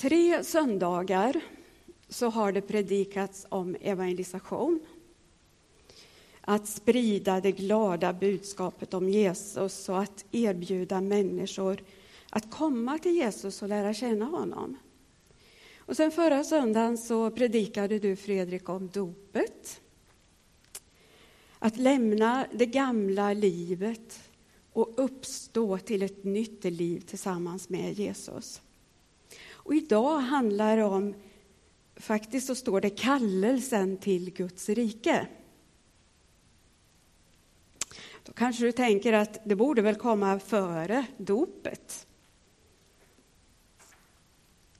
Tre söndagar så har det predikats om evangelisation. Att sprida det glada budskapet om Jesus och att erbjuda människor att komma till Jesus och lära känna honom. Och sen förra söndagen så predikade du, Fredrik, om dopet. Att lämna det gamla livet och uppstå till ett nytt liv tillsammans med Jesus. Och idag handlar det om, faktiskt så står det kallelsen till Guds rike. Då kanske du tänker att det borde väl komma före dopet.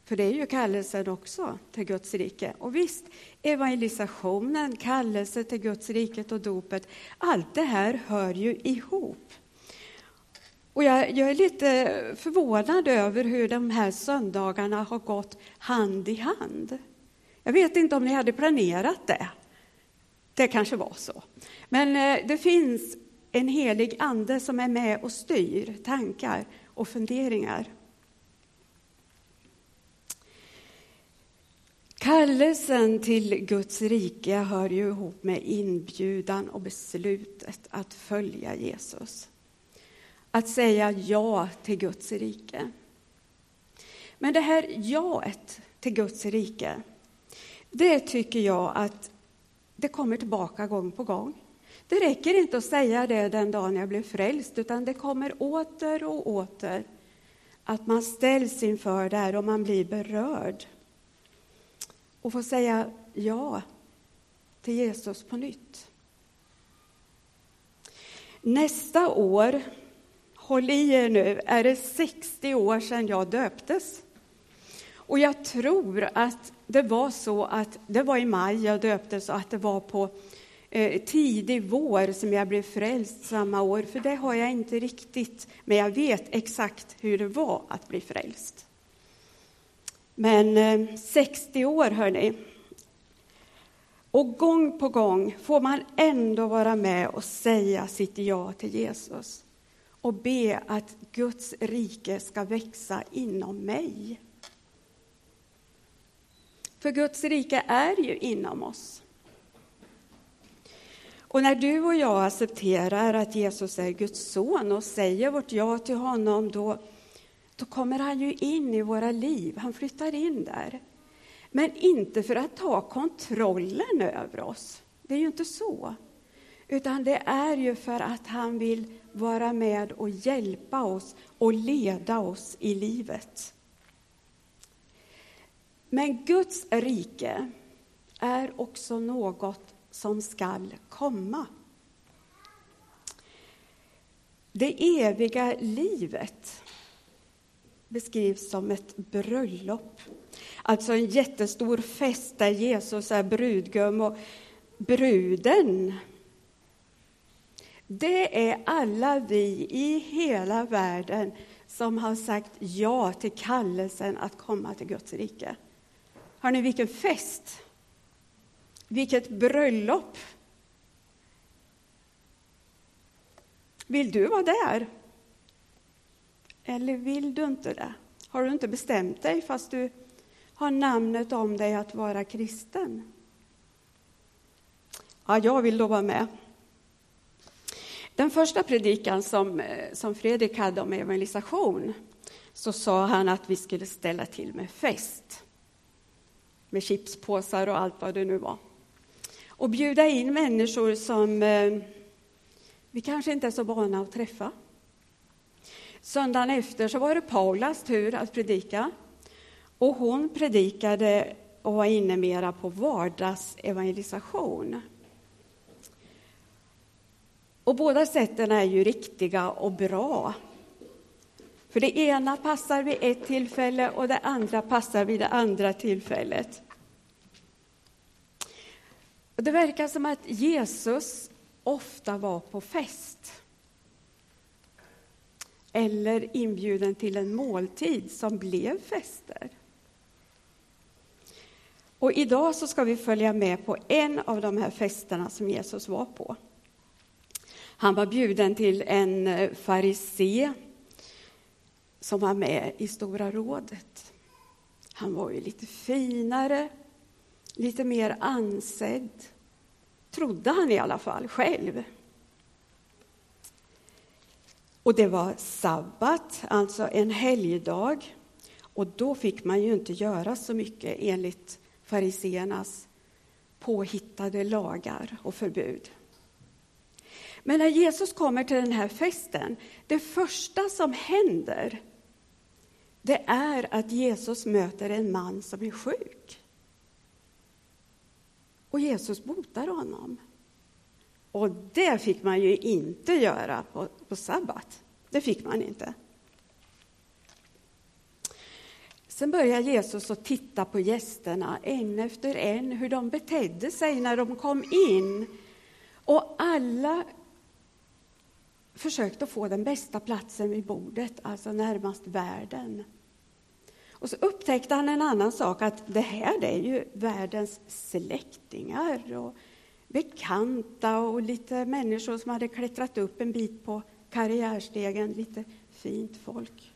För det är ju kallelsen också till Guds rike. Och visst, evangelisationen, kallelse till Guds riket och dopet, allt det här hör ju ihop. Och jag, jag, är lite förvånad över hur de här söndagarna har gått hand i hand. Jag vet inte om ni hade planerat det. Det kanske var så. Men eh, det finns en helig ande som är med och styr tankar och funderingar. Kallelsen till Guds rike hör ju ihop med inbjudan och beslutet att följa Jesus. Att säga ja till Guds rike. Men det här jaet till Guds rike, det tycker jag att det kommer tillbaka gång på gång. Det räcker inte att säga det den dagen jag blev frälst, utan det kommer åter och åter. Att man ställs inför det här och man blir berörd och få säga ja till Jesus på nytt. Nästa år, håll i er nu, är det 60 år sedan jag döptes. Och jag tror att det var så att det var i maj jag döptes och att det var på eh, tidig vår som jag blev frälst samma år, för det har jag inte riktigt, men jag vet exakt hur det var att bli frälst. Men eh, 60 år, år, hörni. Och gång på gång får man ändå vara med och säga sitt ja till Jesus och be att Guds rike ska växa inom mig. För Guds rike är ju inom oss. Och när du och jag accepterar att Jesus är Guds son och säger vårt ja till honom, då då kommer han ju in i våra liv. Han flyttar in där. Men inte för att ta kontrollen över oss. Det är ju inte så. Utan det är ju för att han vill vara med och hjälpa oss och leda oss i livet. Men Guds rike är också något som skall komma. Det eviga livet beskrivs som ett bröllop. Alltså en jättestor fest där Jesus är brudgum och bruden det är alla vi i hela världen som har sagt ja till kallelsen att komma till Guds rike. Har ni vilken fest! Vilket bröllop! Vill du vara där? Eller vill du inte det? Har du inte bestämt dig fast du har namnet om dig att vara kristen? Ja, jag vill då vara med. Den första predikan som, eh, som Fredrik hade om evangelisation så sa han att vi skulle ställa till med fest. Med chipspåsar och allt vad det nu var. Och bjuda in människor som eh, vi kanske inte är så vana att träffa. Söndagen efter så var det Paulas tur att predika. Och hon predikade och var inne mera på vardagsevangelisation. Och båda sätten är ju riktiga och bra. För det ena passar vid ett tillfälle och det andra passar vid det andra tillfället. Det verkar som att Jesus ofta var på fest eller inbjuden till en måltid som blev fester. Och idag så ska vi följa med på en av de här festerna som Jesus var på. Han var bjuden till en eh, farisé som var med i Stora rådet. Han var ju lite finare, lite mer ansedd, trodde han i alla fall själv. Och det var sabbat, alltså en helgdag. Och då fick man ju inte göra så mycket enligt fariseernas påhittade lagar och förbud. Men när Jesus kommer till den här festen, det första som händer, det är att Jesus möter en man som är sjuk. Och Jesus botar honom. Och det fick man ju inte göra på, på sabbat. Det fick man inte. Sen börjar Jesus att titta på gästerna en efter en, hur de betedde sig när de kom in. Och alla försökt att få den bästa platsen vid bordet, alltså närmast världen. Och så upptäckte han en annan sak, att det här det är ju världens släktingar och bekanta och lite människor som hade klättrat upp en bit på karriärstegen, lite fint folk.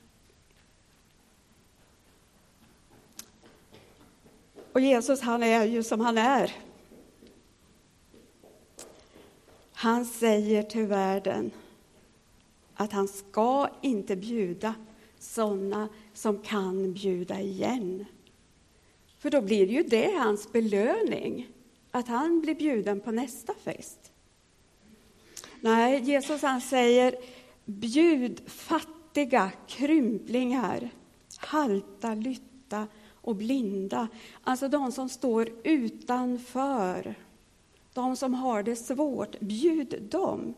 Och Jesus, han är ju som han är. Han säger till världen att han ska inte bjuda sådana som kan bjuda igen. För då blir ju det hans belöning, att han blir bjuden på nästa fest. Nej, Jesus han säger bjud fattiga, krymplingar, halta, lytta och blinda. Alltså de som står utanför, de som har det svårt. Bjud dem.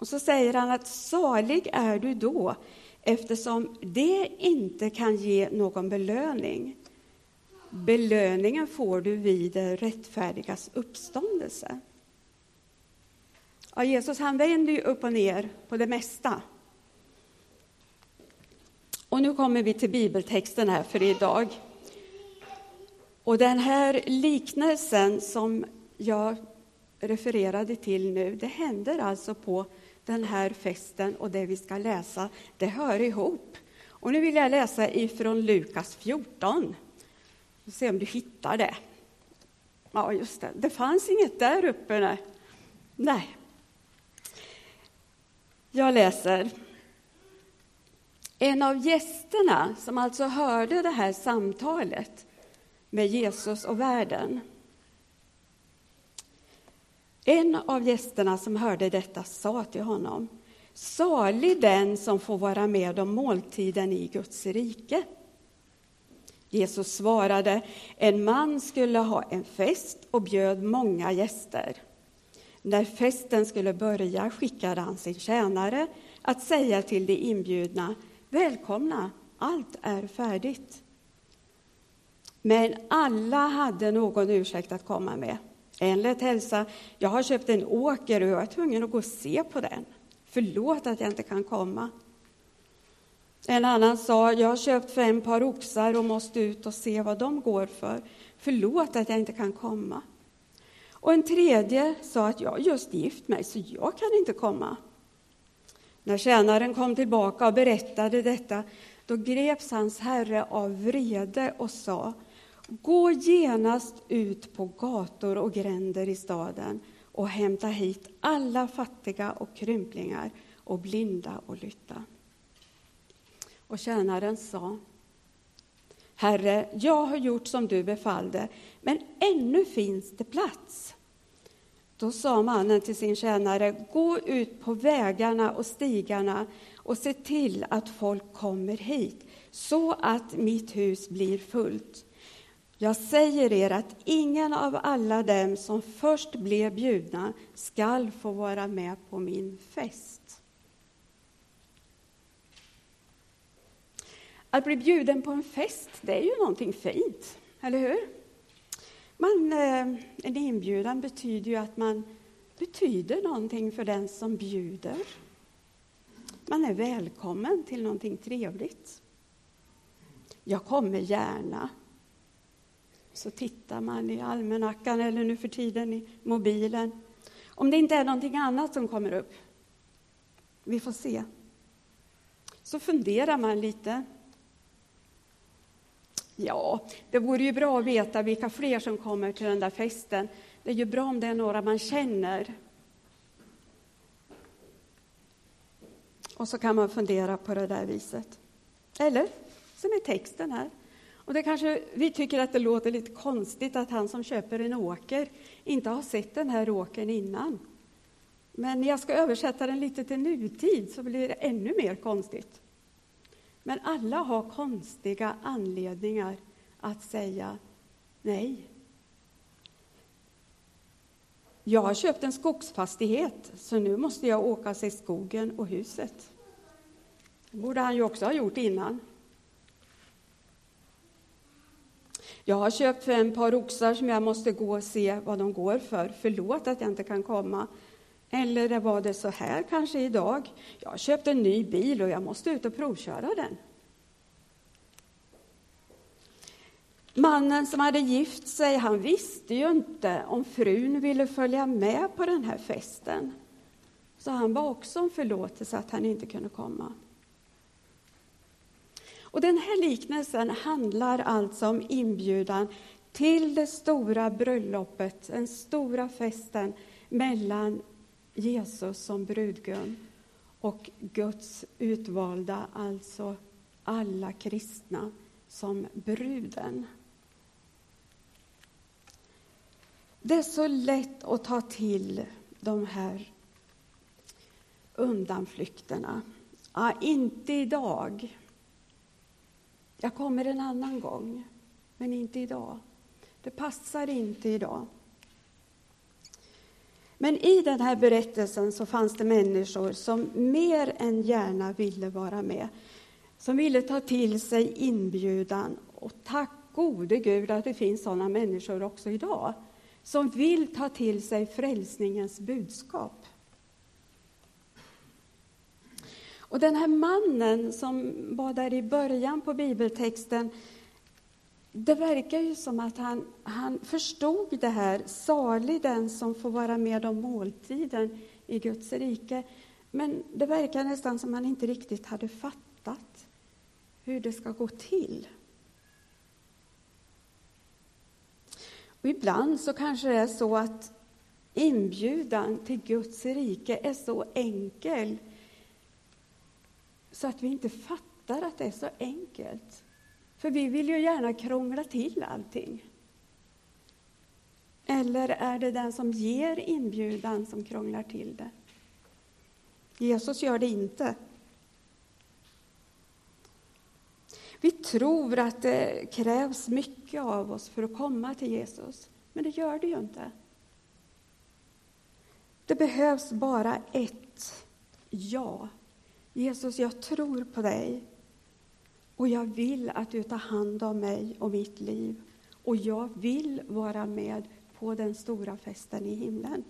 Och så säger han att salig är du då, eftersom det inte kan ge någon belöning. Belöningen får du vid det rättfärdigas uppståndelse. Ja, Jesus han vänder ju upp och ner på det mesta. Och nu kommer vi till bibeltexten här för idag. Och den här liknelsen som jag refererade till nu, det händer alltså på den här festen och det vi ska läsa, det hör ihop. Och nu vill jag läsa ifrån Lukas 14. Vi se om du hittar det. Ja, just det. Det fanns inget där uppe. Nej. nej. Jag läser. En av gästerna som alltså hörde det här samtalet med Jesus och världen. En av gästerna som hörde detta sa till honom Salig den som får vara med om måltiden i Guds rike. Jesus svarade, en man skulle ha en fest och bjöd många gäster. När festen skulle börja skickade han sin tjänare att säga till de inbjudna, välkomna, allt är färdigt. Men alla hade någon ursäkt att komma med. En lät hälsa, jag har köpt en åker och jag är tvungen att gå och se på den. Förlåt att jag inte kan komma. En annan sa, jag har köpt fem par oxar och måste ut och se vad de går för. Förlåt att jag inte kan komma. Och en tredje sa att jag just gift mig, så jag kan inte komma. När tjänaren kom tillbaka och berättade detta, då greps hans herre av vrede och sa, gå genast ut på gator och gränder i staden och hämta hit alla fattiga och krymplingar och blinda och lytta. Och tjänaren sa, Herre, jag har gjort som du befallde, men ännu finns det plats. Då sa mannen till sin tjänare, gå ut på vägarna och stigarna och se till att folk kommer hit, så att mitt hus blir fullt. Jag säger er att ingen av alla dem som först blev bjudna skall få vara med på min fest. Att bli bjuden på en fest, det är ju någonting fint, eller hur? Man, eh, en inbjudan betyder ju att man betyder någonting för den som bjuder. Man är välkommen till någonting trevligt. Jag kommer gärna. Så tittar man i almanackan eller nu för tiden i mobilen. Om det inte är någonting annat som kommer upp. Vi får se. Så funderar man lite. Ja, det vore ju bra att veta vilka fler som kommer till den där festen. Det är ju bra om det är några man känner. Och så kan man fundera på det där viset. Eller som i texten här. Och det kanske, vi tycker att det låter lite konstigt att han som köper en åker inte har sett den här åkern innan. Men när jag ska översätta den lite till nutid så blir det ännu mer konstigt. Men alla har konstiga anledningar att säga nej. Jag har köpt en skogsfastighet, så nu måste jag åka och se skogen och huset. Det borde han ju också ha gjort innan. Jag har köpt fem par oxar som jag måste gå och se vad de går för. Förlåt att jag inte kan komma. Eller var det så här kanske idag? Jag har köpt en ny bil och jag måste ut och provköra den. Mannen som hade gift sig, han visste ju inte om frun ville följa med på den här festen. Så han var också om förlåtelse att han inte kunde komma. Och den här liknelsen handlar alltså om inbjudan till det stora bröllopet, den stora festen mellan Jesus som brudgum och Guds utvalda, alltså alla kristna, som bruden. Det är så lätt att ta till de här undanflykterna. Ja, inte idag. Jag kommer en annan gång, men inte idag. Det passar inte idag. Men i den här berättelsen så fanns det människor som mer än gärna ville vara med. Som ville ta till sig inbjudan. Och tack gode Gud att det finns sådana människor också idag. Som vill ta till sig frälsningens budskap. Och den här mannen som var där i början på bibeltexten, det verkar ju som att han, han förstod det här, salig den som får vara med om måltiden i Guds rike. Men det verkar nästan som han inte riktigt hade fattat hur det ska gå till. Och ibland så kanske det är så att inbjudan till Guds rike är så enkel så att vi inte fattar att det är så enkelt. För vi vill ju gärna krångla till allting. Eller är det den som ger inbjudan som krånglar till det? Jesus gör det inte. Vi tror att det krävs mycket av oss för att komma till Jesus, men det gör det ju inte. Det behövs bara ett ja Jesus, jag tror på dig och jag vill att du tar hand om mig och mitt liv. Och jag vill vara med på den stora festen i himlen.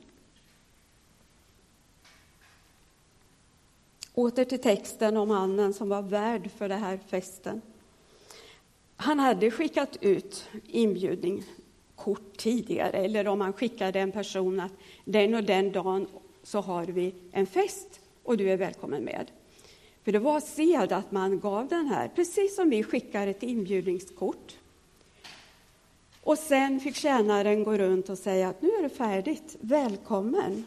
Åter till texten om mannen som var värd för den här festen. Han hade skickat ut inbjudning kort tidigare, eller om han skickade en person att den och den dagen så har vi en fest och du är välkommen med. För det var sed att man gav den här, precis som vi skickar ett inbjudningskort. Och sen fick tjänaren gå runt och säga att nu är det färdigt, välkommen.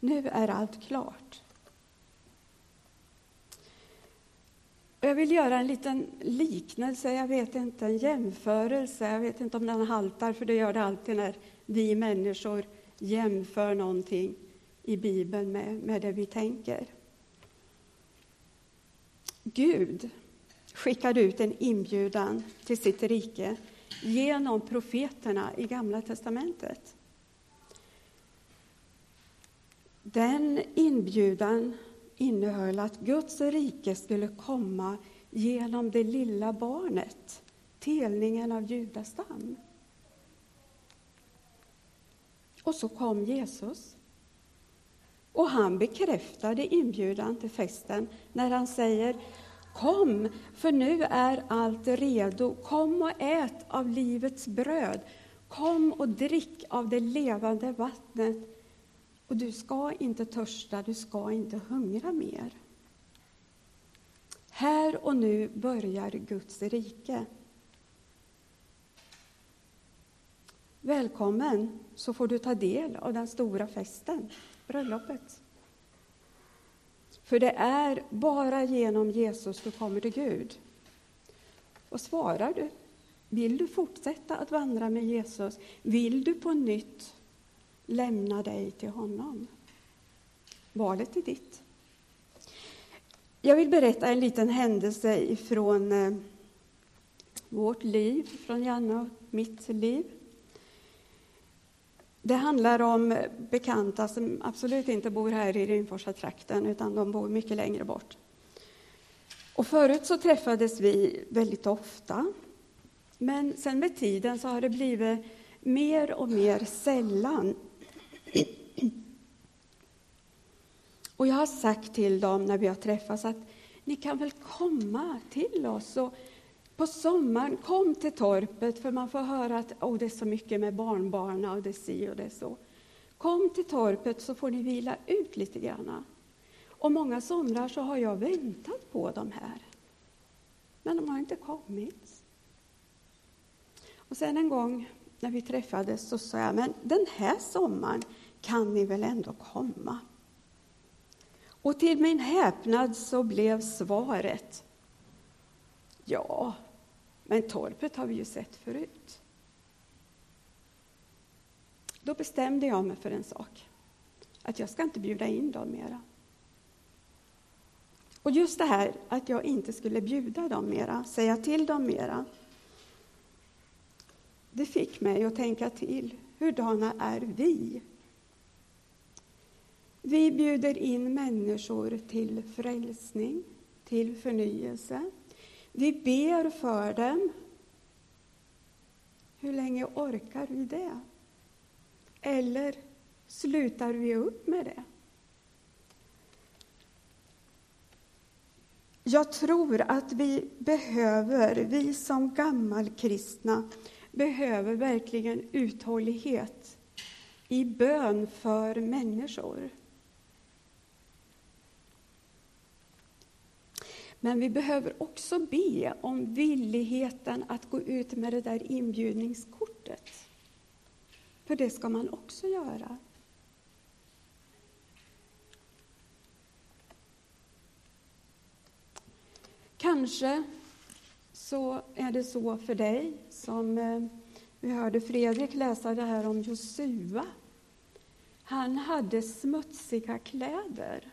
Nu är allt klart. Jag vill göra en liten liknelse, jag vet inte, en jämförelse. Jag vet inte om den haltar, för det gör det alltid när vi människor jämför någonting i Bibeln med, med det vi tänker. Gud skickade ut en inbjudan till sitt rike genom profeterna i Gamla testamentet. Den inbjudan innehöll att Guds rike skulle komma genom det lilla barnet, telningen av judastam. Och så kom Jesus. Och han bekräftade inbjudan till festen när han säger Kom, för nu är allt redo. Kom och ät av livets bröd. Kom och drick av det levande vattnet. Och du ska inte törsta, du ska inte hungra mer. Här och nu börjar Guds rike. välkommen så får du ta del av den stora festen, bröllopet. För det är bara genom Jesus du kommer till Gud. Och svarar du? Vill du fortsätta att vandra med Jesus? Vill du på nytt lämna dig till honom? Valet är ditt. Jag vill berätta en liten händelse ifrån eh, vårt liv, från Janne och mitt liv. Det handlar om bekanta som absolut inte bor här i Rimforsa-trakten, utan de bor mycket längre bort. Och förut så träffades vi väldigt ofta, men sen med tiden så har det blivit mer och mer sällan. Och jag har sagt till dem när vi har träffats att ni kan väl komma till oss och på sommaren, kom till torpet, för man får höra att oh, det är så mycket med barnbarna och det är si och det är så. Kom till torpet så får ni vila ut lite grann. Och många somrar så har jag väntat på de här. Men de har inte kommit. Och sen en gång när vi träffades så sa jag, men den här sommaren kan ni väl ändå komma? Och till min häpnad så blev svaret, ja, men torpet har vi ju sett förut. Då bestämde jag mig för en sak, att jag ska inte bjuda in dem mera. Och just det här att jag inte skulle bjuda dem mera, säga till dem mera, det fick mig att tänka till. Hurdana är vi? Vi bjuder in människor till frälsning, till förnyelse, vi ber för dem. Hur länge orkar vi det? Eller slutar vi upp med det? Jag tror att vi behöver, vi som gammalkristna, behöver verkligen uthållighet i bön för människor. Men vi behöver också be om villigheten att gå ut med det där inbjudningskortet. För det ska man också göra. Kanske så är det så för dig som eh, vi hörde Fredrik läsa det här om Josua. Han hade smutsiga kläder.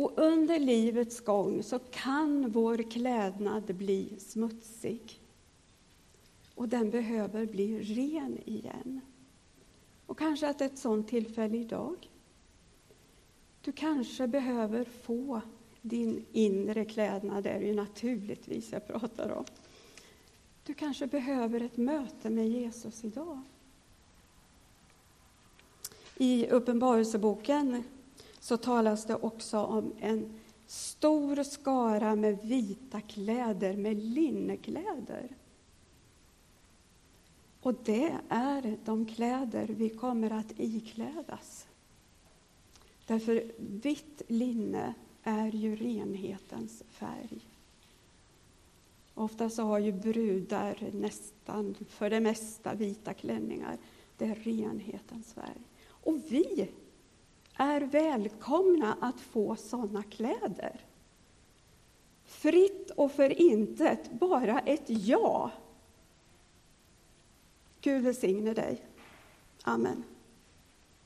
Och under livets gång så kan vår klädnad bli smutsig. Och den behöver bli ren igen. Och kanske att ett sådant tillfälle idag. Du kanske behöver få din inre klädnad, det är ju naturligtvis jag pratar om. Du kanske behöver ett möte med Jesus idag. I Uppenbarelseboken så talas det också om en stor skara med vita kläder, med linnekläder. Och det är de kläder vi kommer att iklädas. Därför vitt linne är ju renhetens färg. Ofta så har ju brudar nästan, för det mesta, vita klänningar. Det är renhetens färg. Och vi är välkomna att få sådana kläder. Fritt och för intet, bara ett ja. Gud välsigne dig. Amen.